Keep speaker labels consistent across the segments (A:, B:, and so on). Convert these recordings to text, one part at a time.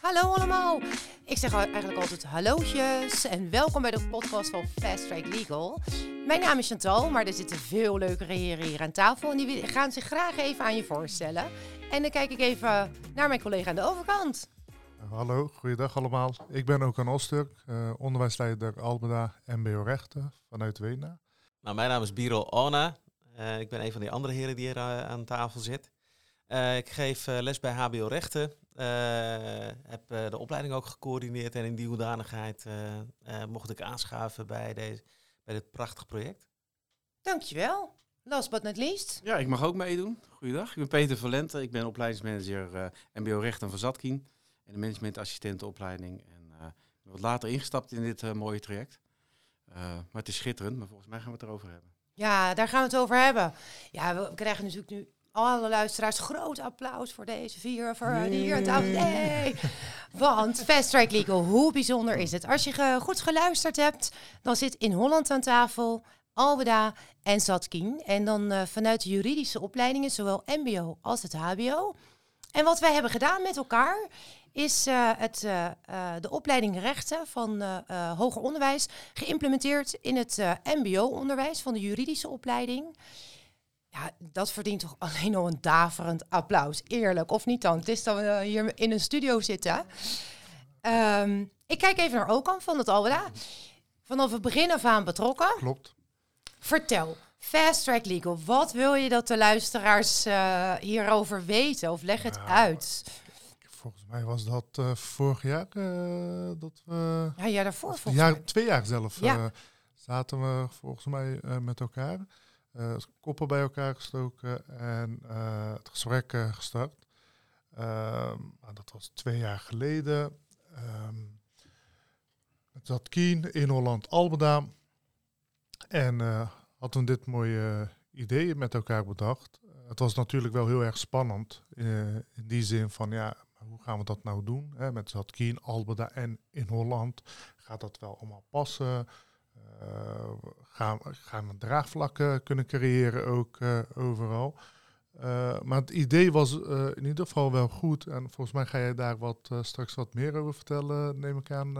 A: Hallo allemaal. Ik zeg eigenlijk altijd hallootjes en welkom bij de podcast van Fast Track Legal. Mijn naam is Chantal, maar er zitten veel leukere heren hier aan tafel en die gaan zich graag even aan je voorstellen. En dan kijk ik even naar mijn collega aan de overkant.
B: Hallo, goeiedag allemaal. Ik ben ook een Osturk, uh, onderwijsleider Albeda MBO Rechten vanuit Wena.
C: Nou, mijn naam is Biro Ona. Uh, ik ben een van die andere heren die hier uh, aan tafel zit. Uh, ik geef les bij HBO Rechten. Heb de opleiding ook gecoördineerd en in die hoedanigheid mocht ik aanschuiven bij, deze, bij dit prachtig project.
A: Dankjewel. Last but not least.
D: Ja, ik mag ook meedoen. Goeiedag, ik ben Peter Valente. Ik ben opleidingsmanager MBO Rechten van Zatkin en de managementassistentenopleiding. En wat later ingestapt in dit mooie traject. maar het is schitterend, maar volgens mij gaan we het erover hebben.
A: Ja, daar gaan we het over hebben. Ja, we krijgen natuurlijk nu alle luisteraars groot applaus voor deze vier, voor nee. hier aan tafel. Nee. Want Fast Track Legal, hoe bijzonder is het? Als je goed geluisterd hebt, dan zit in Holland aan tafel Albeda en Zatkin. En dan uh, vanuit de juridische opleidingen, zowel MBO als het HBO. En wat wij hebben gedaan met elkaar, is uh, het, uh, de opleiding rechten van hoger onderwijs geïmplementeerd in het MBO-onderwijs van de juridische opleiding. Ja, dat verdient toch alleen al een daverend applaus. Eerlijk, of niet dan? Het is dan we hier in een studio zitten. Um, ik kijk even naar Okan van het Alweda. Vanaf het begin af aan betrokken.
B: Klopt.
A: Vertel, Fast Track Legal, wat wil je dat de luisteraars uh, hierover weten? Of leg het uit.
B: Volgens mij was dat uh, vorig jaar uh, dat we...
A: Ja, ja daarvoor volgens
B: jaar,
A: mij.
B: Twee jaar zelf ja. zaten we volgens mij met elkaar. Uh, koppen bij elkaar gestoken en uh, het gesprek uh, gestart. Um, dat was twee jaar geleden. Um, het zat Kien in Holland Albeda. En had toen dit mooie idee met elkaar bedacht. het was natuurlijk wel heel erg spannend. in die zin van ja, hoe gaan we dat nou doen? Hè? Met Zatkien, Albeda en in Holland. Gaat dat wel allemaal passen? Uh, gaan, gaan we draagvlakken kunnen creëren ook uh, overal. Uh, maar het idee was in ieder geval wel goed. En volgens mij ga je daar wat, straks wat meer over vertellen, neem ik aan.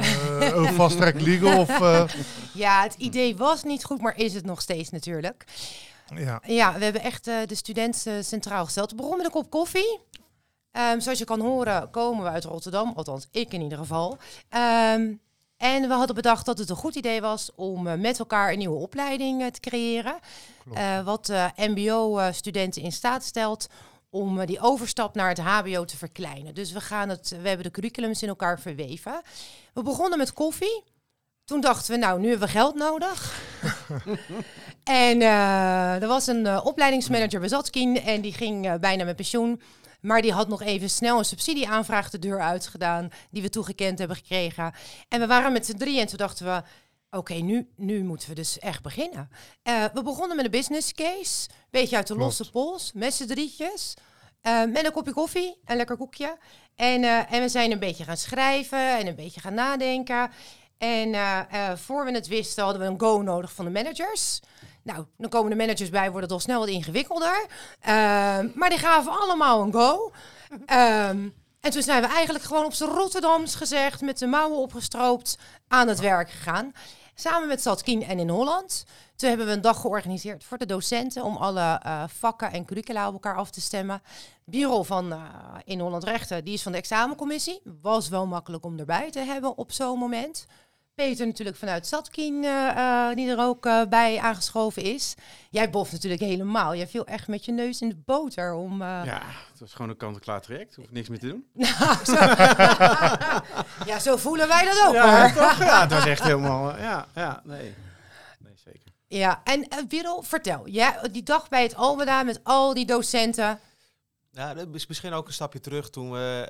B: over Fast Track Legal. Of,
A: ja, het idee was niet goed, maar is het nog steeds natuurlijk.
B: Ja,
A: ja we hebben echt de studenten centraal gesteld. We begonnen met een kop koffie. Um, zoals je kan horen komen we uit Rotterdam, althans ik in ieder geval. Um, en we hadden bedacht dat het een goed idee was om uh, met elkaar een nieuwe opleiding uh, te creëren. Uh, wat MBO-studenten in staat stelt om die overstap naar het HBO te verkleinen. Dus we, gaan het, we hebben de curriculums in elkaar verweven. We begonnen met koffie. Toen dachten we, nou, nu hebben we geld nodig. en er was een opleidingsmanager bij Zatkin en die ging bijna met pensioen. Maar die had nog even snel een subsidieaanvraag de deur uitgedaan, die we toegekend hebben gekregen. En we waren met z'n drieën en toen dachten we, oké, nu, nu moeten we dus echt beginnen. Uh, we begonnen met een business case, beetje uit de Klopt. losse pols, met z'n drietjes. Uh, met een kopje koffie, een lekker koekje. En, uh, en we zijn een beetje gaan schrijven en een beetje gaan nadenken. En voor we het wisten hadden we een go nodig van de managers. Nou, dan komen de managers bij, wordt het al snel wat ingewikkelder. Um, maar die gaven allemaal een go. Um, en toen zijn we eigenlijk gewoon op z'n Rotterdams gezegd, met de mouwen opgestroopt, aan het werk gegaan. Samen met Zatkin en in Holland. Toen hebben we een dag georganiseerd voor de docenten om alle uh, vakken en curricula op elkaar af te stemmen. Bureau van uh, in Holland Rechten, die is van de examencommissie. Was wel makkelijk om erbij te hebben op zo'n moment. Peter natuurlijk vanuit Zatkin, uh, uh, die er ook uh, bij aangeschoven is. Jij boft natuurlijk helemaal. Jij viel echt met je neus in de boter om...
D: Ja, het was gewoon een kant-en-klaar traject. Hoef niks meer te doen.
A: zo, ja, zo voelen wij dat ook
D: ja, toch? ja, het was echt helemaal... Ja, ja, nee. Nee, zeker.
A: Ja, en Wirrel, vertel. Ja, die dag bij het Albeda met al die docenten...
C: Ja, dat is misschien ook een stapje terug toen we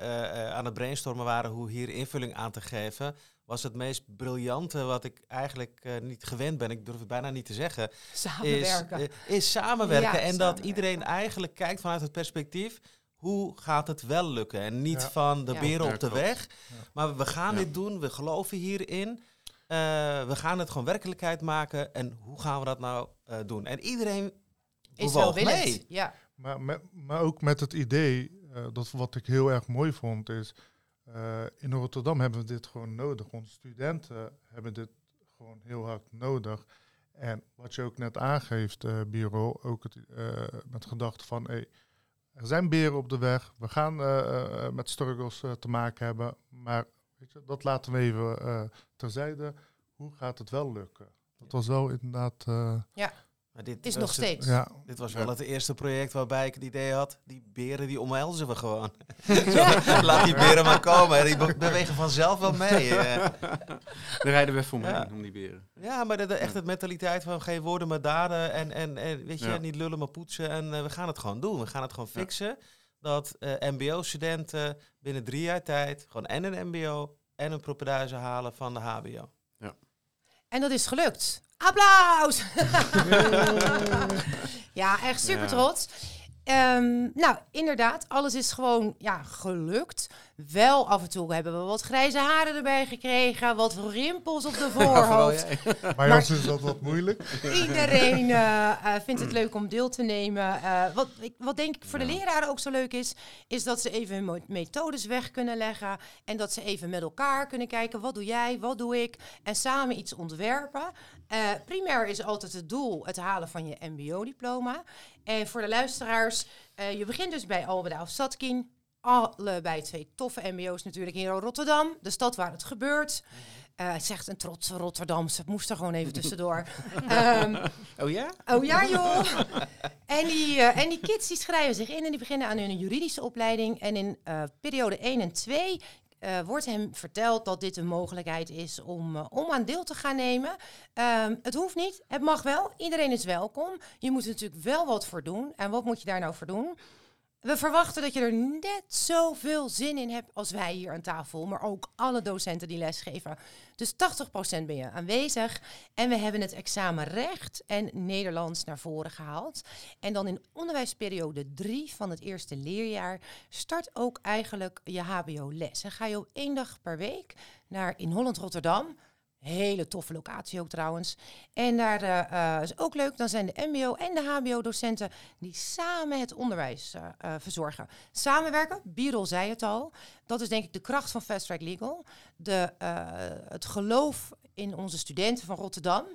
C: aan het brainstormen waren hoe hier invulling aan te geven was het meest briljante wat ik eigenlijk uh, niet gewend ben. Ik durf het bijna niet te zeggen.
A: Samenwerken.
C: Is, uh, is samenwerken. Ja, en samenwerken. dat iedereen eigenlijk kijkt vanuit het perspectief. Hoe gaat het wel lukken? En niet ja. van de beren op de weg. Maar we gaan dit doen. We geloven hierin. Uh, we gaan het gewoon werkelijkheid maken. En hoe gaan we dat nou doen? En iedereen
A: is wel mee. Ja.
B: Maar, met, maar ook met het idee, dat wat ik heel erg mooi vond, is in Rotterdam hebben we dit gewoon nodig. Onze studenten hebben dit gewoon heel hard nodig. En wat je ook net aangeeft, uh, Biro, ook het, met gedachte van hey, er zijn beren op de weg, we gaan met struggles te maken hebben, maar weet je, dat laten we even terzijde. Hoe gaat het wel lukken? Dat was wel inderdaad.
A: ja. Maar dit is nog steeds.
C: Ja. Dit was wel het eerste project waarbij ik het idee had, die beren die omhelzen we gewoon. laat die beren maar komen. Die bewegen vanzelf wel mee.
D: Daar rijden we voor mee om die beren.
C: Ja, maar de, echt het mentaliteit van geen woorden maar daden. En, en, en weet je, niet lullen maar poetsen. En uh, we gaan het gewoon doen. We gaan het gewoon fixen. Dat uh, mbo-studenten binnen drie jaar tijd gewoon en een mbo en een propeduizen halen van de hbo.
A: Ja. En dat is gelukt. Applaus! ja, echt super trots. Ehm, nou, inderdaad, alles is gewoon ja, gelukt. Wel af en toe hebben we wat grijze haren erbij gekregen, wat rimpels op de voorhoofd.
B: maar ons is dat wat moeilijk.
A: Iedereen uh, vindt het leuk om deel te nemen. Uh, wat, wat denk ik voor de leraren ook zo leuk is, is dat ze even hun methodes weg kunnen leggen. En dat ze even met elkaar kunnen kijken, wat doe jij, wat doe ik? En samen iets ontwerpen. Primair is altijd het doel het halen van je mbo-diploma. En voor de luisteraars, je begint dus bij Albeda of Satkin allebei twee toffe mbo's natuurlijk hier in Rotterdam, de stad waar het gebeurt. Uh, zegt een trotse Rotterdamse, moest er gewoon even tussendoor.
C: um, oh ja?
A: Oh ja, joh. en, die, uh, en die kids die schrijven zich in en die beginnen aan hun juridische opleiding. En in uh, periode 1 en 2 uh, wordt hem verteld dat dit een mogelijkheid is om, uh, om aan deel te gaan nemen. Um, het hoeft niet, het mag wel. Iedereen is welkom. Je moet er natuurlijk wel wat voor doen. En wat moet je daar nou voor doen? We verwachten dat je er net zoveel zin in hebt als wij hier aan tafel, maar ook alle docenten die lesgeven. Dus 80% ben je aanwezig en we hebben het examen recht en Nederlands naar voren gehaald. En dan in onderwijsperiode 3 van het eerste leerjaar start ook eigenlijk je HBO-les. En ga je op één dag per week naar in Holland Rotterdam Hele toffe locatie ook trouwens. En daar uh, is ook leuk, dan zijn de MBO en de HBO-docenten die samen het onderwijs uh, verzorgen. Samenwerken, Birol zei het al, dat is denk ik de kracht van Fast Track Legal. De, het geloof in onze studenten van Rotterdam.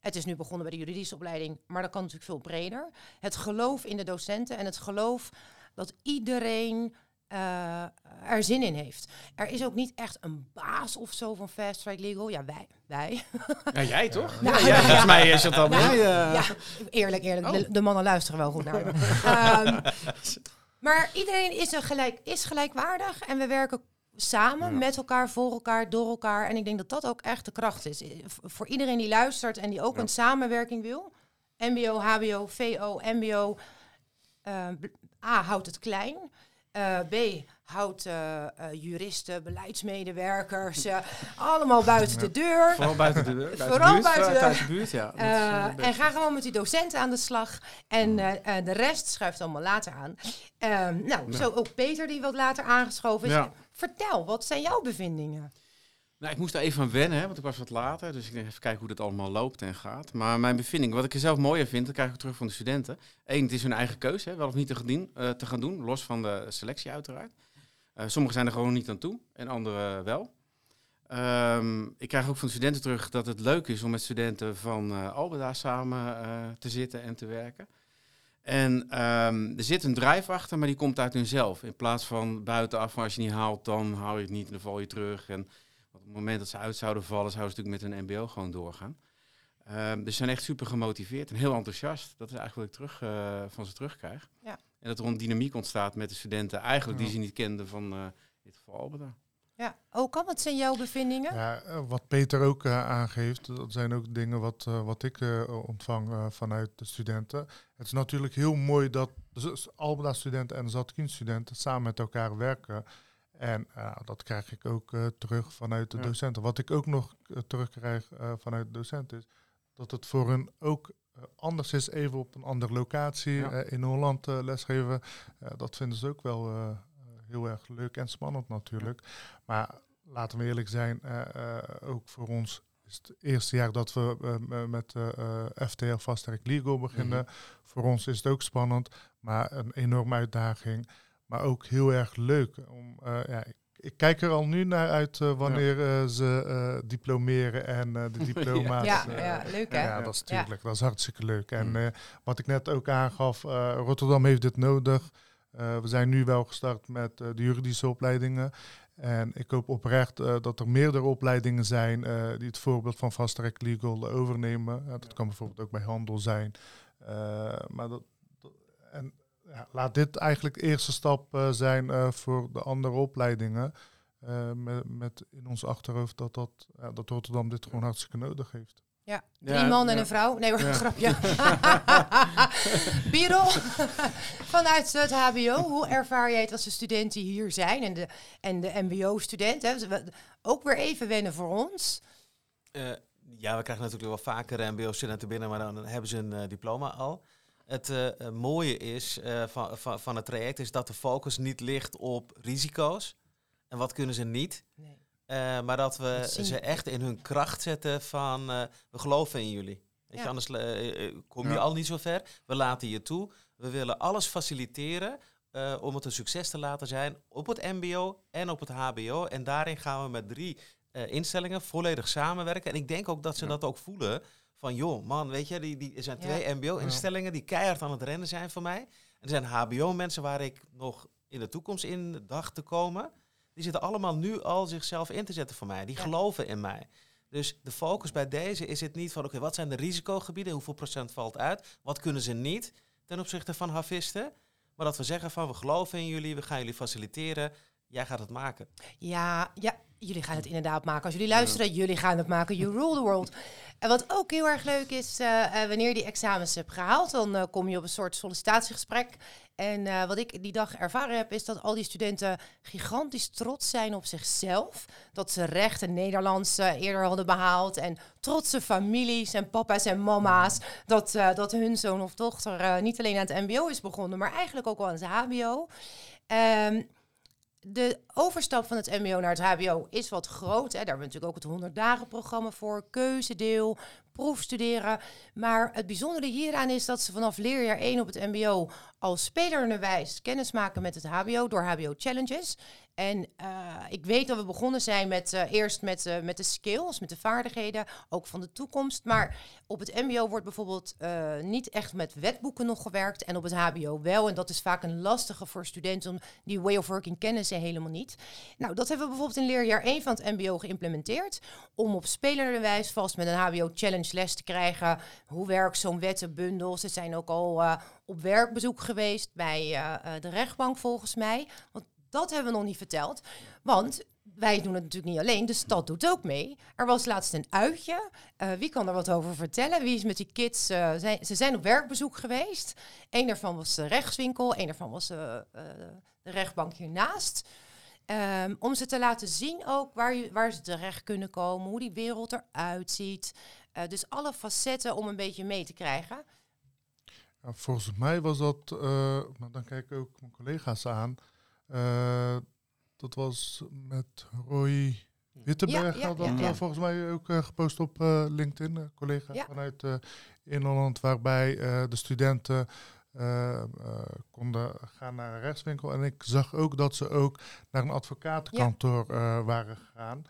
A: Het is nu begonnen bij de juridische opleiding, maar dat kan natuurlijk veel breder. Het geloof in de docenten en het geloof dat iedereen uh, er zin in heeft. Er is ook niet echt een baas of zo van Fast Track Legal. Ja, wij. wij.
D: Ja, jij toch? Ja, ja, ja, volgens mij is het dan. Ja,
A: ja, eerlijk, eerlijk. De, mannen luisteren wel goed naar me. um, maar iedereen is, een gelijk, is gelijkwaardig en we werken samen met elkaar, voor elkaar, door elkaar. En ik denk dat dat ook echt de kracht is. Voor iedereen die luistert en die ook een samenwerking wil. MBO, HBO, VO, MBO. Uh, A houdt het klein. Uh, B, houdt uh, uh, juristen, beleidsmedewerkers, allemaal buiten de deur.
D: Vooral buiten de deur.
A: Vooral buiten
D: de buurt, ja.
A: en ga gewoon met die docenten aan de slag. En de rest schuift allemaal later aan. Ehm, nou, zo ook Peter die wat later aangeschoven is. Vertel, wat zijn jouw bevindingen?
D: Nou, ik moest daar even aan wennen, hè, want ik was wat later. Dus ik denk even kijken hoe dat allemaal loopt en gaat. Maar mijn bevinding, wat ik er zelf mooier vind, dat krijg ik terug van de studenten. Eén, het is hun eigen keuze, hè, wel of niet te gaan, doen, uh, te gaan doen, los van de selectie uiteraard. Uh, sommigen zijn er gewoon niet aan toe en anderen wel. Um, ik krijg ook van de studenten terug dat het leuk is om met studenten van uh, Albeda samen te zitten en te werken. En um, er zit een drijf achter, maar die komt uit hunzelf. In plaats van buitenaf, als je niet haalt, dan hou je het niet en dan val je terug. En op het moment dat ze uit zouden vallen, zouden ze natuurlijk met hun MBO gewoon doorgaan. Um, dus ze zijn echt super gemotiveerd en heel enthousiast. Dat is eigenlijk wat ik terug, uh, van ze terugkrijg. Ja. En dat er een dynamiek ontstaat met de studenten, eigenlijk die ze niet kenden van uh, in dit geval Albeda.
A: Ja, ook kan wat zijn jouw bevindingen?
B: Ja, eh, wat Peter ook uh, aangeeft, dat zijn ook dingen wat, uh, wat ik ontvang vanuit de studenten. Het is natuurlijk heel mooi dat dus Albeda-studenten en Zatkin-studenten samen met elkaar werken. En uh, dat krijg ik ook uh, terug vanuit de ja. docenten. Wat ik ook nog uh, terugkrijg vanuit de docenten is dat het voor hun ook anders is, even op een andere locatie ja. in Holland lesgeven. dat vinden ze ook wel heel erg leuk en spannend natuurlijk. Maar laten we eerlijk zijn, ook voor ons is het eerste jaar dat we met FTL Fast Track Legal beginnen. Mm -hmm. Voor ons is het ook spannend, maar een enorme uitdaging. Maar ook heel erg leuk. Om, uh, ja, ik, ik kijk er al nu naar uit wanneer ze diplomeren en de diploma's.
A: ja, ja, leuk hè?
B: Ja, dat is natuurlijk, dat is hartstikke leuk. En mm. wat ik net ook aangaf, Rotterdam heeft dit nodig. we zijn nu wel gestart met de juridische opleidingen. En ik hoop oprecht uh, dat er meerdere opleidingen zijn uh, die het voorbeeld van Fast Track Legal overnemen. dat kan bijvoorbeeld ook bij handel zijn. Uh, maar dat, ja, laat dit eigenlijk de eerste stap zijn voor de andere opleidingen. met, met in ons achterhoofd dat, dat, dat Rotterdam dit gewoon hartstikke nodig heeft.
A: Ja, drie man en een vrouw. Nee, hoor, grapje. Biro, vanuit het HBO, hoe ervaar jij het als de studenten hier zijn en de, en de MBO-studenten? Ook weer even wennen voor ons.
C: Uh, ja, we krijgen natuurlijk wel vaker MBO-studenten binnen, maar dan hebben ze een uh, diploma al. Het uh, mooie is van, van, van het traject is dat de focus niet ligt op risico's. En wat kunnen ze niet? Nee. Uh, maar dat we ze echt in hun kracht zetten van uh, we geloven in jullie. Weet je, anders uh, kom je al niet zo ver. We laten je toe. We willen alles faciliteren om het een succes te laten zijn op het MBO en op het HBO. En daarin gaan we met drie instellingen volledig samenwerken. En ik denk ook dat ze dat ook voelen. Van joh, man, weet je, die, die, er zijn twee MBO-instellingen die keihard aan het rennen zijn voor mij. En er zijn HBO-mensen waar ik nog in de toekomst in dacht te komen. Die zitten allemaal nu al zichzelf in te zetten voor mij. Die geloven in mij. Dus de focus bij deze is het niet van, oké, wat zijn de risicogebieden? Hoeveel procent valt uit? Wat kunnen ze niet ten opzichte van havisten? Maar dat we zeggen van, we geloven in jullie, we gaan jullie faciliteren. Jij gaat het maken.
A: Ja, ja, jullie gaan het inderdaad maken. Als jullie luisteren, jullie gaan het maken. You rule the world. En wat ook heel erg leuk is, uh, wanneer je die examens hebt gehaald, dan uh, kom je op een soort sollicitatiegesprek. En uh, wat ik die dag ervaren heb, is dat al die studenten gigantisch trots zijn op zichzelf. Dat ze recht en Nederlands eerder hadden behaald. En trotse families en papa's en mama's. Dat, dat hun zoon of dochter niet alleen aan het MBO is begonnen, maar eigenlijk ook al aan het HBO. Um, de overstap van het MBO naar het HBO is wat groot. Hè. Daar hebben we natuurlijk ook het 100 dagen programma voor, keuzedeel, proefstuderen. Maar het bijzondere hieraan is dat ze vanaf leerjaar 1 op het MBO als spelernerwijs kennis maken met het HBO door HBO Challenges. En uh, ik weet dat we begonnen zijn met uh, eerst met, uh, met de skills, met de vaardigheden, ook van de toekomst. Maar op het MBO wordt bijvoorbeeld niet echt met wetboeken nog gewerkt en op het HBO wel. En dat is vaak een lastige voor studenten, die way of working kennen ze helemaal niet. Nou, dat hebben we bijvoorbeeld in leerjaar 1 van het MBO geïmplementeerd. Om op spelerwijs vast met een HBO Challenge les te krijgen. Hoe werkt zo'n wettenbundel? Ze zijn ook al op werkbezoek geweest bij de rechtbank volgens mij. Want dat hebben we nog niet verteld. Want wij doen het natuurlijk niet alleen, de stad doet ook mee. Er was laatst een uitje. Uh, wie kan er wat over vertellen? Wie is met die kids? Zijn, ze zijn op werkbezoek geweest. Eén daarvan was de rechtswinkel, één daarvan was uh, de rechtbank hiernaast. Um, om ze te laten zien ook waar, waar ze terecht kunnen komen, hoe die wereld eruit ziet. dus alle facetten om een beetje mee te krijgen.
B: Volgens mij was dat, maar dan kijk ik ook mijn collega's aan. Uh, dat was met Roy Wittenberg. Ja, ja, dat volgens mij ook uh, gepost op uh, LinkedIn. collega vanuit Inland, waarbij de studenten konden gaan naar een rechtswinkel. En ik zag ook dat ze ook naar een advocatenkantoor waren gegaan.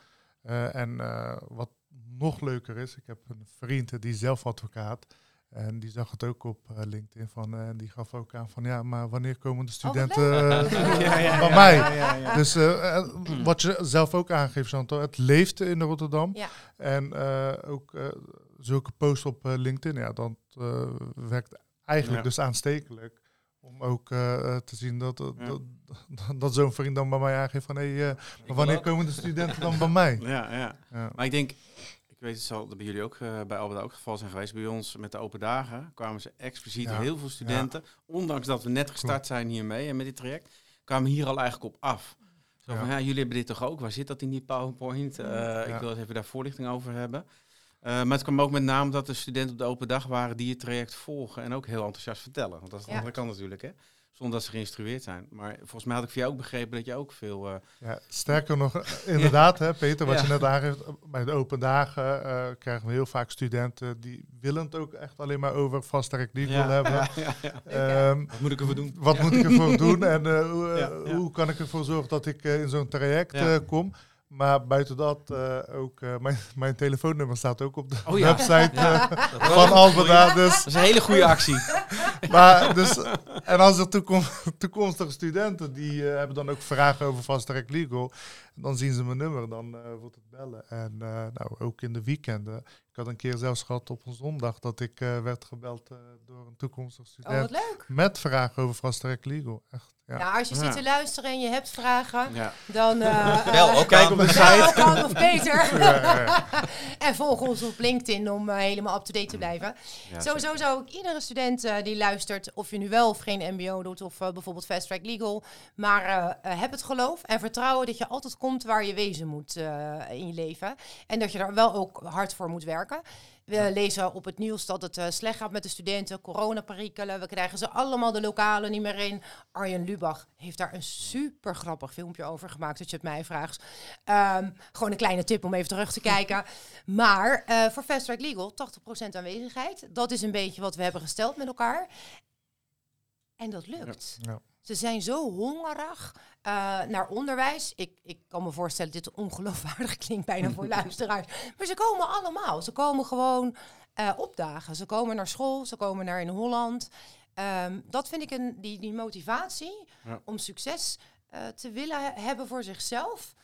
B: en wat nog leuker is, ik heb een vriend die zelf advocaat en die zag het ook op uh, LinkedIn van, en uh, die gaf ook aan van ja, maar wanneer komen de oh, studenten ja, ja, van mij? Dus eh, wat je zelf ook aangeeft, Chantal, het leeft in Rotterdam. En ook zulke posts op LinkedIn, ja, dat werkt eigenlijk dus aanstekelijk. Om ook te zien dat, dat, dat, zo'n vriend dan bij mij aangeeft van hé, hey, maar wanneer komen de studenten dan bij mij?
D: Ja, ja. Maar ik denk, ik weet, het zal bij jullie ook uh, bij Albert ook het geval zijn geweest. Bij ons met de open dagen kwamen ze expliciet heel veel studenten, ondanks dat we net gestart zijn hiermee en met dit traject, kwamen hier al eigenlijk op af. Zo van, ja, jullie hebben dit toch ook? Waar zit dat in die PowerPoint? Uh, ik wil eens even daar voorlichting over hebben. Uh, maar het kwam ook met name dat de studenten op de open dag waren die het traject volgen en ook heel enthousiast vertellen. Want dat is de andere kant natuurlijk. Hè? zonder dat ze geïnstrueerd zijn. Maar volgens mij had ik via jou ook begrepen dat je ook veel... Uh...
B: Ja, sterker nog, inderdaad, hè, Peter, wat je net aangeeft, bij de open dagen uh, krijgen we heel vaak studenten die willen het ook echt alleen maar over vast legal ja, hebben.
D: Um, wat moet ik ervoor doen?
B: Wat moet ik ervoor doen en uh, hoe, hoe, kan ik ervoor zorgen dat ik in zo'n traject kom? Maar buiten dat, uh, ook uh, mijn, mijn telefoonnummer staat ook op de oh, ja. website uh, van Albeda. Dus.
D: Dat is een hele goede actie.
B: maar, dus, en als er toekom toekomstige studenten, die hebben dan ook vragen over Fast Track Legal. Dan zien ze mijn nummer, dan wordt het bellen. En nou, ook in de weekenden. Ik had een keer zelfs gehad op een zondag dat ik werd gebeld door een toekomstige oh, student.
A: Oh, leuk.
B: Met vragen over Fast Track Legal. Echt.
A: Ja. Nou, als je zit te luisteren en je hebt vragen, dan... Uh,
C: Bel ook kijk op de site.
A: Kan of beter. en volg ons op LinkedIn om uh, helemaal up-to-date te blijven. Sowieso zou ik iedere student uh, die luistert, of je nu wel of geen mbo doet, of bijvoorbeeld Fast Track Legal, maar heb het geloof en vertrouwen dat je altijd komt waar je wezen moet in je leven. En dat je daar wel ook hard voor moet werken. We lezen op het nieuws dat het uh, slecht gaat met de studenten, coronaperikelen. We krijgen ze allemaal de lokalen niet meer in. Arjen Lubach heeft daar een super grappig filmpje over gemaakt, dat je het mij vraagt. Um, gewoon een kleine tip om even terug te kijken. Maar uh, voor Fast Track Legal, 80% aanwezigheid. Dat is een beetje wat we hebben gesteld met elkaar. En dat lukt. Ja. Ze zijn zo hongerig uh, naar onderwijs. Ik, ik kan me voorstellen, dit ongeloofwaardig klinkt bijna voor luisteraars. Maar ze komen allemaal. Ze komen gewoon uh, opdagen. Ze komen naar school, ze komen naar in Holland. Um, dat vind ik een, die, die motivatie om succes uh, te willen hebben voor zichzelf.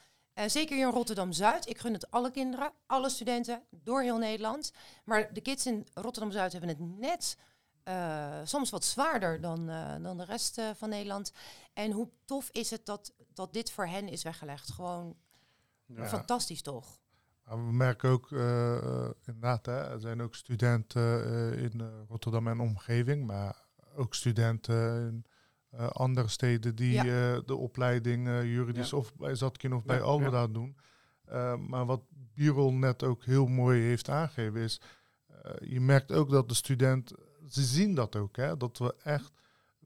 A: zeker hier in Rotterdam-Zuid. Ik gun het alle kinderen, alle studenten, door heel Nederland. Maar de kids in Rotterdam-Zuid hebben het net uh, soms wat zwaarder dan, uh, dan de rest uh, van Nederland. En hoe tof is het dat, dat dit voor hen is weggelegd? Gewoon ja. fantastisch toch?
B: we merken ook inderdaad, hè, er zijn ook studenten in Rotterdam en omgeving, maar ook studenten in andere steden die ja. de opleiding juridisch of bij Zatkin of bij Almeda doen. maar wat Birol net ook heel mooi heeft aangegeven is, je merkt ook dat de student ze zien dat ook, hè, dat we echt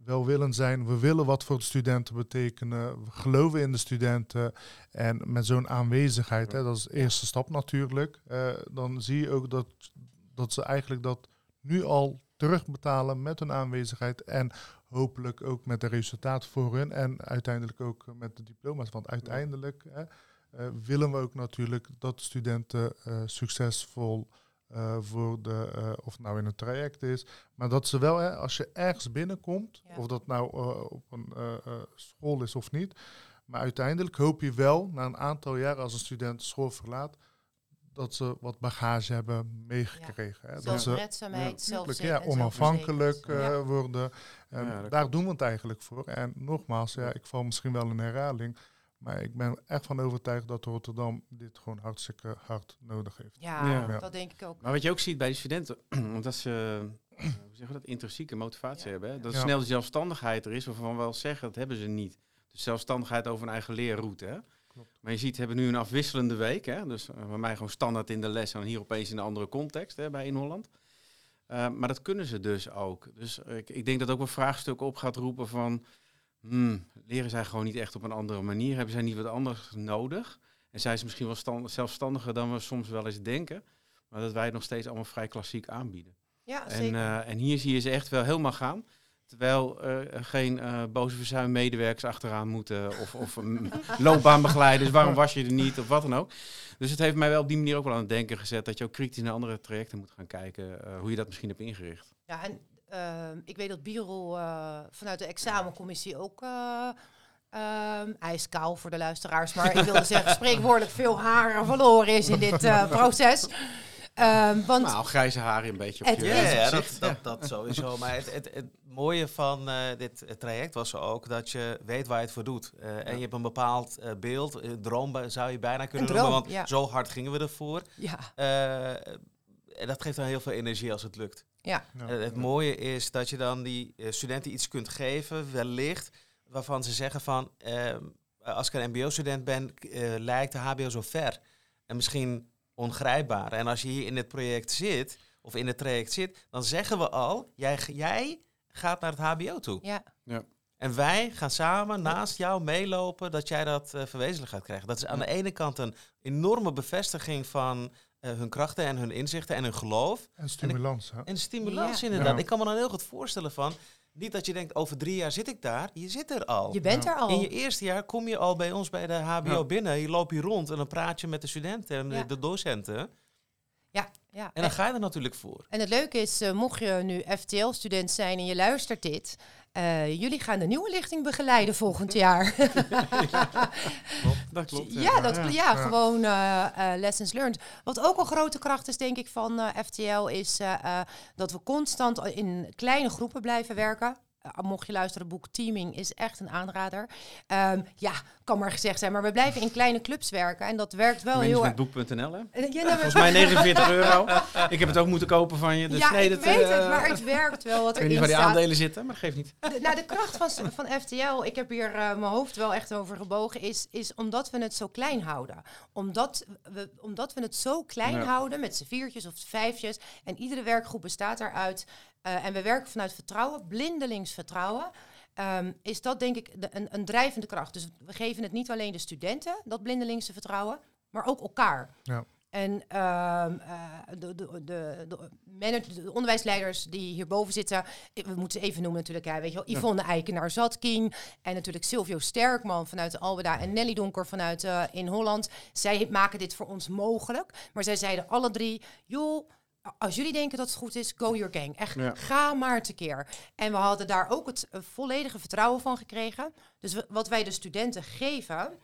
B: welwillend zijn. We willen wat voor de studenten betekenen. We geloven in de studenten. En met zo'n aanwezigheid, hè, dat is de eerste stap natuurlijk. Uh, dan zie je ook dat, dat ze eigenlijk dat nu al terugbetalen met hun aanwezigheid. En hopelijk ook met de resultaten voor hun. En uiteindelijk ook met de diploma's. Want uiteindelijk hè, uh, willen we ook natuurlijk dat studenten uh, succesvol uh, voor de, uh, of het nou in een traject is. Maar dat ze wel, hè, als je ergens binnenkomt, of dat nou uh, op een school is of niet. Maar uiteindelijk hoop je wel, na een aantal jaar als een student de school verlaat, dat ze wat bagage hebben meegekregen. Ja.
A: Dat ze ja,
B: ja, onafhankelijk worden. En daar doen we het eigenlijk voor. En nogmaals, ja, ik val misschien wel in herhaling. Maar ik ben echt van overtuigd dat Rotterdam dit gewoon hartstikke hard nodig heeft.
A: Ja, dat denk ik ook.
D: Maar wat je ook ziet bij de studenten, omdat ze uh, hoe zeggen dat, intrinsieke motivatie hebben. Hè? Dat snel de zelfstandigheid er is, waarvan we wel zeggen, dat hebben ze niet. Dus zelfstandigheid over een eigen leerroute. Hè? Klopt. Maar je ziet, hebben nu een afwisselende week. Hè? Dus uh, bij mij gewoon standaard in de les en hier opeens in een andere context hè, bij In Holland. Uh, maar dat kunnen ze dus ook. Dus ik, ik denk dat ook een vraagstuk op gaat roepen van hmm, leren zij gewoon niet echt op een andere manier? Hebben zij niet wat anders nodig? En zijn ze misschien wel stand, zelfstandiger dan we soms wel eens denken, maar dat wij het nog steeds allemaal vrij klassiek aanbieden.
A: Ja,
D: en, uh, en hier zie je ze echt wel helemaal gaan. Terwijl er uh, geen uh, boze verzuimmedewerkers achteraan moeten of, of loopbaanbegeleiders, waarom was je er niet of wat dan ook. Dus het heeft mij wel op die manier ook wel aan het denken gezet dat je ook kritisch naar andere trajecten moet gaan kijken, hoe je dat misschien hebt ingericht.
A: Ja, en ik weet dat Birol uh, vanuit de examencommissie ook uh, ijskaal voor de luisteraars, maar ik wilde zeggen spreekwoordelijk veel haren verloren is in dit uh, proces.
D: Um, want nou, grijze haren een beetje op
C: je ja, ja, dat, dat, dat, sowieso. Maar het, het, het mooie van uh, dit traject was ook dat je weet waar je het voor doet. Uh, ja. En je hebt een bepaald uh, beeld, een droom zou je bijna kunnen droom, noemen, want ja. zo hard gingen we ervoor. Ja. en dat geeft dan heel veel energie als het lukt. Ja. het mooie is dat je dan die uh, studenten iets kunt geven, wellicht, waarvan ze zeggen van, uh, als ik een mbo-student ben, uh, lijkt de hbo zo ver. En misschien ongrijpbaar. En als je hier in het project zit, of in het traject zit, dan zeggen we al, jij, jij gaat naar het hbo toe. Ja. ja. En wij gaan samen naast jou meelopen dat jij dat uh, verwezenlijk gaat krijgen. Dat is aan de ene kant een enorme bevestiging van uh, hun krachten en hun inzichten en hun geloof.
B: En stimulans.
C: En, en stimulans ja. inderdaad. Ik kan me dan heel goed voorstellen van... Niet dat je denkt, over drie jaar zit ik daar. Je zit er al.
A: Je bent er al.
C: In je eerste jaar kom je al bij ons bij de HBO binnen. Je loopt hier rond en dan praat je met de studenten en de docenten.
A: Ja, ja.
C: En dan ga je er natuurlijk voor.
A: En het leuke is, uh, mocht je nu FTL-student zijn en je luistert dit... Uh, jullie gaan de nieuwe lichting begeleiden volgend jaar.
D: dat klopt.
A: Ja, dat, ja, ja gewoon uh, lessons learned. Wat ook een grote kracht is, denk ik, van FTL... is dat we constant in kleine groepen blijven werken. Mocht je luisteren, boek Teaming is echt een aanrader. Um, ja, kan maar gezegd zijn. Maar we blijven in kleine clubs werken. En dat werkt wel heel
D: erg. Boek.nl, hè? Ja, nou, Volgens mij 49 euro. Ik heb het ook moeten kopen van je. Dus
A: ja,
D: nee,
A: ik
D: dat,
A: weet uh, het, maar het werkt wel. Wat
D: ik weet niet waar die aandelen zitten, maar dat geeft niet.
A: De, nou, de kracht van, van FTL, ik heb hier mijn hoofd wel echt over gebogen, is, is omdat we het zo klein houden. Omdat we, omdat we het zo klein ja. houden, met z'n viertjes of vijfjes. En iedere werkgroep bestaat daaruit. Uh, en we werken vanuit vertrouwen, blindelings vertrouwen. Um, is dat denk ik de, een, een, drijvende kracht. Dus we geven het niet alleen de studenten, dat blindelingse vertrouwen, maar ook elkaar.
B: Ja.
A: En um, uh, de, de, de, de, manager, de onderwijsleiders die hierboven zitten, we moeten ze even noemen natuurlijk, hè, weet je wel, Yvonne ja. Eikenaar Zatkin en natuurlijk Silvio Sterkman vanuit Albeda en Nelly Donker vanuit uh, in Holland. Zij maken dit voor ons mogelijk, maar zij zeiden alle drie, joh, als jullie denken dat het goed is, go your gang. Echt, ja. ga maar tekeer. En we hadden daar ook het uh, volledige vertrouwen van gekregen. Dus wat wij de studenten geven,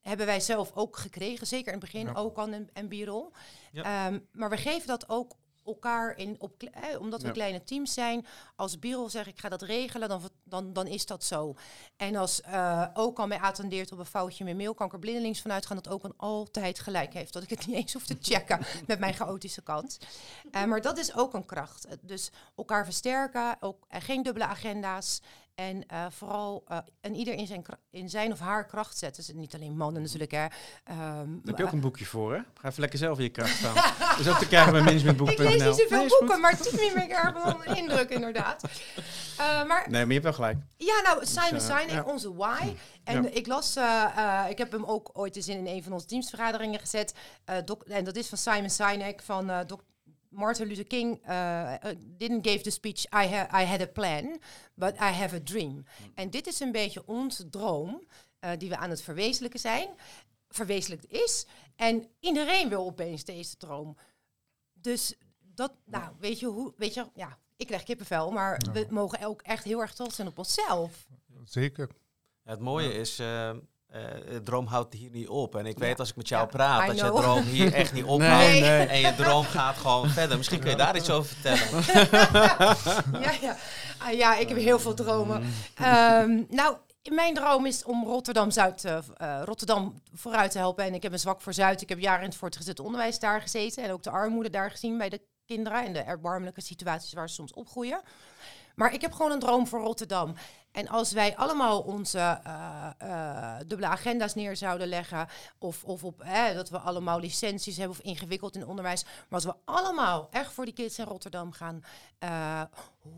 A: hebben wij zelf ook gekregen. Zeker in het begin, ja. ook aan en, en Birol. Ja. Um, maar we geven dat ook elkaar in, op, eh, omdat we ja. kleine teams zijn. Als Birol zegt, ik ga dat regelen, dan, dan, dan is dat zo. En als uh, ook al mij attendeert op een foutje mijn mail, kan ik er blindelings vanuit gaan dat ook een altijd gelijk heeft. Dat ik het niet eens hoef te checken met mijn chaotische kant. Uh, maar dat is ook een kracht. Dus elkaar versterken, ook, uh, geen dubbele agenda's. En uh, vooral uh, en ieder in zijn, in zijn of haar kracht zetten. Dus niet alleen mannen natuurlijk. Hè. Um,
D: Daar heb je ook een boekje voor, hè? Ga even lekker zelf in je kracht staan. dus ook te krijgen bij managementboek.nl.
A: Ik lees niet zoveel nee, boeken, maar Team ik erg wel een indruk inderdaad. Uh, maar,
D: nee, maar je hebt wel gelijk.
A: Ja, nou, Simon dus, Sinek, ja. onze why. En ja. ik las, ik heb hem ook ooit eens in een van onze teamsvergaderingen gezet. en dat is van Simon Sinek, van Dr. Martin Luther King uh, didn't give the speech I, ha I had a plan, but I have a dream. Mm. En dit is een beetje onze droom uh, die we aan het verwezenlijken zijn. Verwezenlijkt is. En iedereen wil opeens deze droom. Dus dat, nou, weet je hoe, weet je, ja, ik krijg kippenvel, maar ja. we mogen ook echt heel erg trots zijn op onszelf.
B: Zeker.
C: Ja, het mooie is, uh, uh, droom houdt hier niet op. En ik ja. weet als ik met jou ja, praat, I dat know. je droom hier echt niet ophoudt. Nee, nee. En je droom gaat gewoon verder. Misschien kun je daar iets over vertellen.
A: ja, ja. Uh, ja, ik heb heel veel dromen. Um, nou, mijn droom is om Rotterdam Zuid, uh, Rotterdam vooruit te helpen. En ik heb een zwak voor Zuid. Ik heb jaren in het voortgezet onderwijs daar gezeten. En ook de armoede daar gezien bij de kinderen. En de erbarmelijke situaties waar ze soms opgroeien. Maar ik heb gewoon een droom voor Rotterdam. En als wij allemaal onze uh, uh, dubbele agenda's neer zouden leggen, of, of op eh, dat we allemaal licenties hebben of ingewikkeld in onderwijs, maar als we allemaal echt voor die kids in Rotterdam gaan, uh,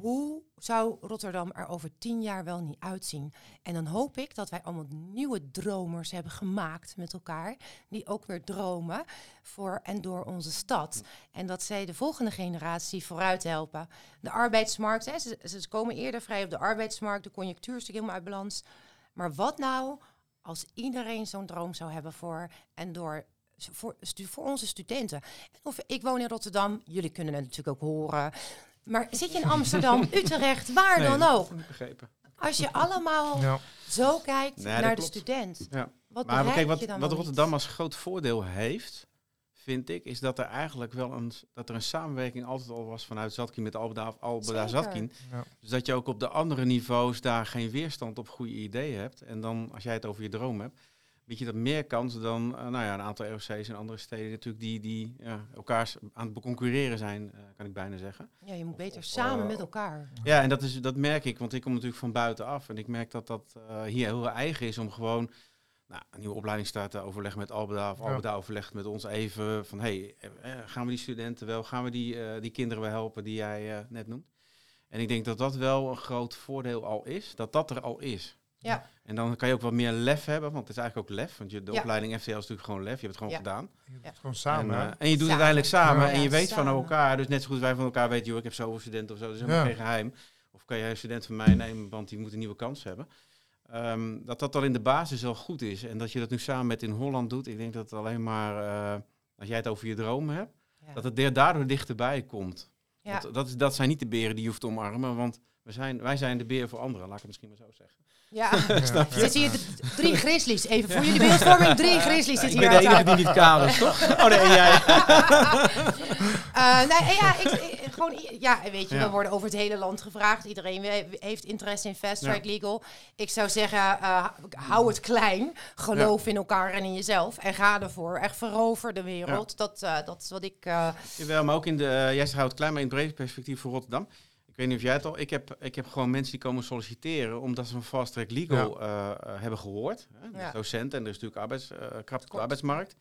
A: hoe zou Rotterdam er over tien jaar wel niet uitzien? En dan hoop ik dat wij allemaal nieuwe dromers hebben gemaakt met elkaar, die ook weer dromen voor en door onze stad. En dat zij de volgende generatie vooruit helpen. De arbeidsmarkt, hè, ze, ze komen eerder vrij op de arbeidsmarkt, de conjunctuur is helemaal uit balans. Maar wat nou als iedereen zo'n droom zou hebben voor en door voor, voor onze studenten? Of ik woon in Rotterdam, jullie kunnen het natuurlijk ook horen. Maar zit je in Amsterdam, Utrecht, waar nee, dan ook?
D: Begrepen.
A: Als je allemaal ja. zo kijkt nee, naar de klopt. student.
D: Ja. Wat maar kijk, wat, wat Rotterdam als groot voordeel heeft, vind ik, is dat er eigenlijk wel een, dat er een samenwerking altijd al was vanuit Zatkin met Albeda, Albeda Zatkin. Ja. Dus dat je ook op de andere niveaus daar geen weerstand op goede ideeën hebt. En dan, als jij het over je droom hebt, weet je dat meer kans dan uh, nou ja, een aantal ROC's en andere steden natuurlijk die, die ja, elkaar aan het concurreren zijn, uh, kan ik bijna zeggen.
A: Ja, je moet beter of, samen uh, met elkaar.
D: Ja, en dat, is, dat merk ik, want ik kom natuurlijk van buitenaf. En ik merk dat dat hier heel eigen is om gewoon nou, een nieuwe opleiding starten, overleg met Albeda of Albeda ja. overlegt met ons even van hey, gaan we die studenten wel, gaan we die, uh, die kinderen wel helpen die jij uh, net noemt. En ik denk dat dat wel een groot voordeel al is, dat dat er al is.
A: Ja.
D: En dan kan je ook wat meer lef hebben, want het is eigenlijk ook lef. Want je, de opleiding FTL is natuurlijk gewoon lef, je hebt het gewoon gedaan.
B: Je doet het gewoon samen.
D: En, uh, en je doet het uiteindelijk samen en je weet van elkaar. Dus net zo goed wij van elkaar weten, joh, ik heb zoveel studenten of zo, dat is helemaal geen geheim. Of kan jij een student van mij nemen, want die moet een nieuwe kans hebben. Um, dat dat al in de basis al goed is. En dat je dat nu samen met in Holland doet. Ik denk dat het alleen maar, uh, als jij het over je dromen hebt, ja. dat het daardoor dichterbij komt. Ja. Dat, dat, is, dat zijn niet de beren die je hoeft te omarmen, want we zijn, wij zijn de beer voor anderen, laat ik het misschien maar zo zeggen.
A: Ja, Snap je? Zitten hier drie grizzlies. Even voor jullie beeldvorming, drie grizzlies zitten hier.
C: Ik ben de enige die niet kaal is, toch? Oh nee, jij?
A: uh, nee, ja, ik, ik, gewoon, ja, weet je, ja. we worden over het hele land gevraagd. Iedereen heeft interesse in Fast Track ja. Legal. Ik zou zeggen, uh, hou het klein. Geloof in elkaar en in jezelf. En ga ervoor. Echt verover de wereld. Dat, uh, dat is wat ik...
D: Jawel, maar ook in de... jij zegt, het klein, maar in het brede perspectief voor Rotterdam weet niet of jij het al. Ik heb, ik heb gewoon mensen die komen solliciteren omdat ze van Fast Track Legal ja. uh, hebben gehoord. Hè? Ja. Docenten en er is natuurlijk arbeids, uh, krapte op de arbeidsmarkt.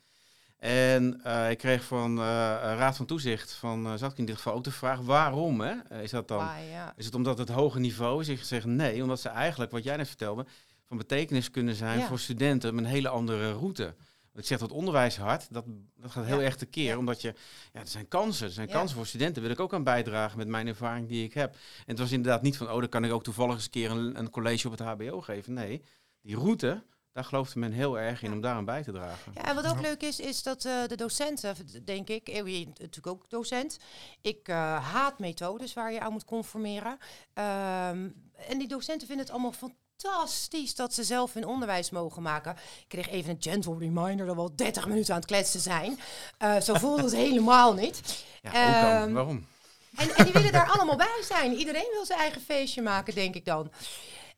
D: En uh, ik kreeg van Raad van Toezicht van uh, zat ik in dit geval ook de vraag waarom hè? is dat dan?
A: Ah, ja.
D: Is het omdat het hoge niveau is? Ik zeg nee, omdat ze eigenlijk, wat jij net vertelde, van betekenis kunnen zijn voor studenten met een hele andere route. Ik zeg dat onderwijs hard, dat, dat gaat heel ja. erg tekeer. Ja. Omdat je, ja, er zijn kansen. Er zijn ja. kansen voor studenten. Wil ik ook aan bijdragen met mijn ervaring die ik heb. En het was inderdaad niet van, oh, dan kan ik ook toevallig eens een keer een, een college op het HBO geven. Nee, die route, daar geloofde men heel erg in om daaraan bij te dragen.
A: Ja, en wat ook leuk is, is dat uh, de docenten, denk ik, je bent natuurlijk ook docent. Ik uh, haat methodes waar je aan moet conformeren. Um, en die docenten vinden het allemaal fantastisch fantastisch dat ze zelf hun onderwijs mogen maken. Ik kreeg even een gentle reminder dat we al 30 minuten aan het kletsen zijn. Uh, zo voelde het helemaal niet.
D: Ja, um, Waarom?
A: En, en, die willen daar allemaal bij zijn. Iedereen wil zijn eigen feestje maken, denk ik dan.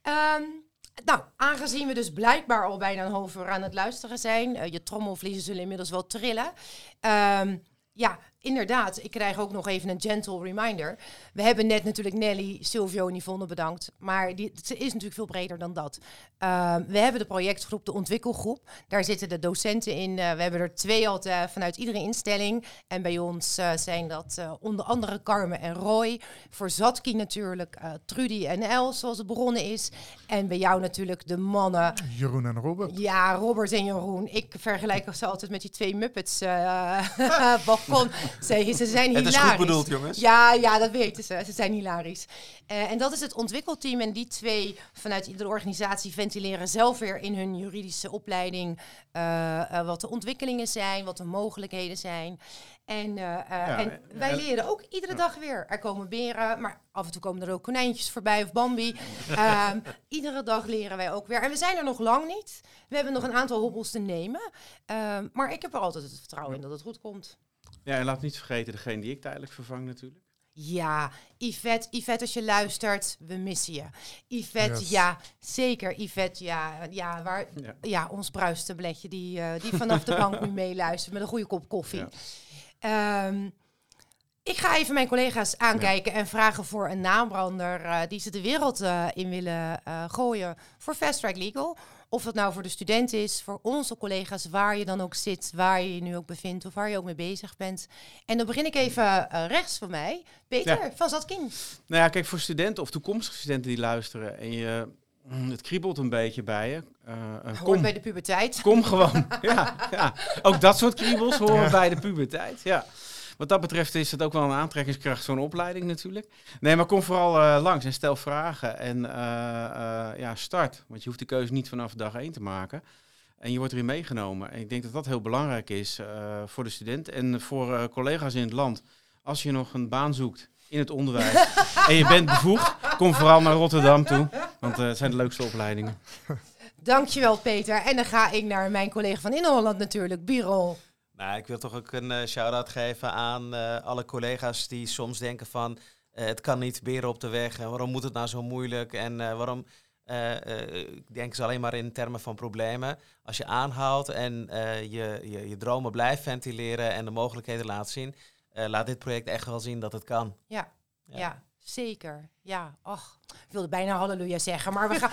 A: Um, nou, aangezien we dus blijkbaar al bijna een half uur aan het luisteren zijn, uh, je trommelvliezen zullen inmiddels wel trillen. Um, ja, inderdaad. Ik krijg ook nog even een gentle reminder. We hebben net natuurlijk Nelly, Silvio en Yvonne bedankt. Maar die, ze is natuurlijk veel breder dan dat. Uh, we hebben de projectgroep, de ontwikkelgroep. Daar zitten de docenten in. Uh, we hebben er twee altijd vanuit iedere instelling. En bij ons uh, zijn dat onder andere Carmen en Roy. Voor Zatki natuurlijk Trudy en Els, zoals het begonnen is. En bij jou natuurlijk de mannen.
B: Jeroen en Robert.
A: Ja, Robert en Jeroen. Ik vergelijk ze altijd met die twee Muppets balkon. Ze, ze zijn hilarisch.
C: Het is goed bedoeld, jongens.
A: Ja, ja, dat weten ze. Ze zijn hilarisch. Uh, en dat is het ontwikkelteam. En die twee vanuit de organisatie ventileren zelf weer in hun juridische opleiding uh, uh, wat de ontwikkelingen zijn, wat de mogelijkheden zijn. En, ja, en wij leren ook iedere dag weer. Er komen beren, maar af en toe komen er ook konijntjes voorbij of Bambi. um, iedere dag leren wij ook weer. En we zijn er nog lang niet. We hebben nog een aantal hobbels te nemen. Um, maar ik heb er altijd het vertrouwen in dat het goed komt.
D: Ja, en laat niet vergeten degene die ik tijdelijk vervang natuurlijk.
A: Ja, Yvette, Yvette, als je luistert, we missen je. Yvette, yes. ja, zeker. Yvette, ja, ja, waar, ja. ja ons bruistabletje die, uh, die vanaf de bank nu meeluistert met een goede kop koffie. Ja. Um, ik ga even mijn collega's aankijken ja. en vragen voor een naambrander uh, die ze de wereld uh, in willen gooien voor Fast Track Legal. Of dat nou voor de student is, voor onze collega's, waar je dan ook zit, waar je je nu ook bevindt of waar je ook mee bezig bent. En dan begin ik even uh, rechts van mij. Peter ja. van Zatkin.
D: Nou ja, kijk, voor studenten of toekomstige studenten die luisteren en je, het kriebelt een beetje bij je.
A: Uh, kom bij de puberteit.
D: Kom gewoon. ja, ja, ook dat soort kriebels horen ja. bij de puberteit. Ja. Wat dat betreft is het ook wel een aantrekkingskracht, zo'n opleiding natuurlijk. Nee, maar kom vooral uh, langs en stel vragen en uh, uh, ja, start. Want je hoeft de keuze niet vanaf dag één te maken. En je wordt erin meegenomen. En ik denk dat dat heel belangrijk is voor de student en voor collega's in het land. Als je nog een baan zoekt in het onderwijs en je bent bevoegd, kom vooral naar Rotterdam toe. Want het zijn de leukste opleidingen.
A: Dankjewel Peter. En dan ga ik naar mijn collega van Inholland natuurlijk, Birol.
C: Nou, ik wil toch ook een uh, shout-out geven aan uh, alle collega's die soms denken van... Uh, het kan niet beren op de weg en waarom moet het nou zo moeilijk en waarom... denken ze alleen maar in termen van problemen. Als je aanhoudt en je, je, je dromen blijft ventileren en de mogelijkheden laat zien... laat dit project echt wel zien dat het kan.
A: Ja, ja. ja zeker. Ja, ach, ik wilde bijna halleluja zeggen, maar we gaan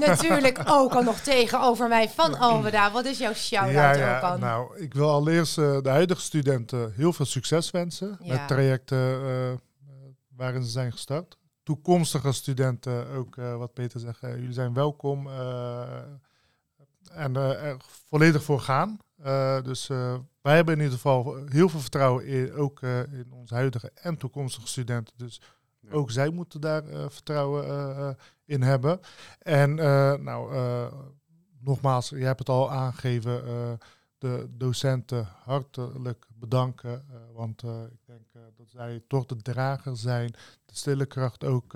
A: natuurlijk ook al nog tegenover mij van Alveda. Wat is jouw shout-out
B: ja,
A: ook aan?
B: Nou, ik wil allereerst uh, de huidige studenten heel veel succes wensen. Ja. Met trajecten uh, waarin ze zijn gestart. Toekomstige studenten ook, wat Peter zegt, jullie zijn welkom en er volledig voor gaan. Dus wij hebben in ieder geval heel veel vertrouwen in, ook in onze huidige en toekomstige studenten. Dus ook zij moeten daar vertrouwen in hebben. En nou, nogmaals, je hebt het al aangegeven de docenten hartelijk bedanken. Uh, want uh, ik denk uh, dat zij toch de drager zijn. De stille kracht ook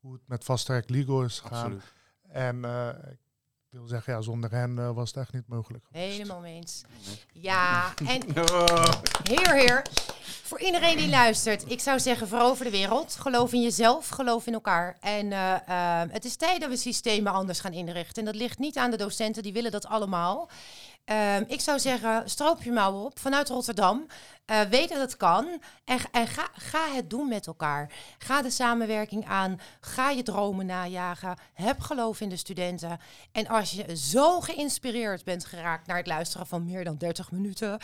B: hoe het met Fast Track Legal is gegaan. Absoluut. En ik wil zeggen, ja, zonder hen was het echt niet mogelijk.
A: Geweest. Helemaal eens. Ja, en heer, heer. Voor iedereen die luistert, ik zou zeggen, verover de wereld. Geloof in jezelf, geloof in elkaar. En het is tijd dat we systemen anders gaan inrichten. En dat ligt niet aan de docenten, die willen dat allemaal. Um, ik zou zeggen, stroop je mouwen op vanuit Rotterdam. Uh, weet dat het kan en, en ga, ga, het doen met elkaar. Ga de samenwerking aan. Ga je dromen najagen. Heb geloof in de studenten. En als je zo geïnspireerd bent geraakt naar het luisteren van meer dan 30 minuten.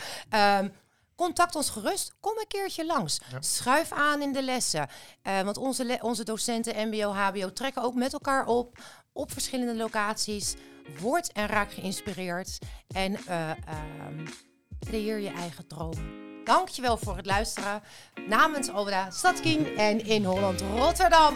A: Um, Contact ons gerust. Kom een keertje langs. Schuif aan in de lessen. Uh, want onze, onze docenten, MBO, HBO, trekken ook met elkaar op. Op verschillende locaties. Word en raak geïnspireerd. En uh, creëer je eigen droom. Dankjewel voor het luisteren. Namens Oda Stadking en in Holland Rotterdam.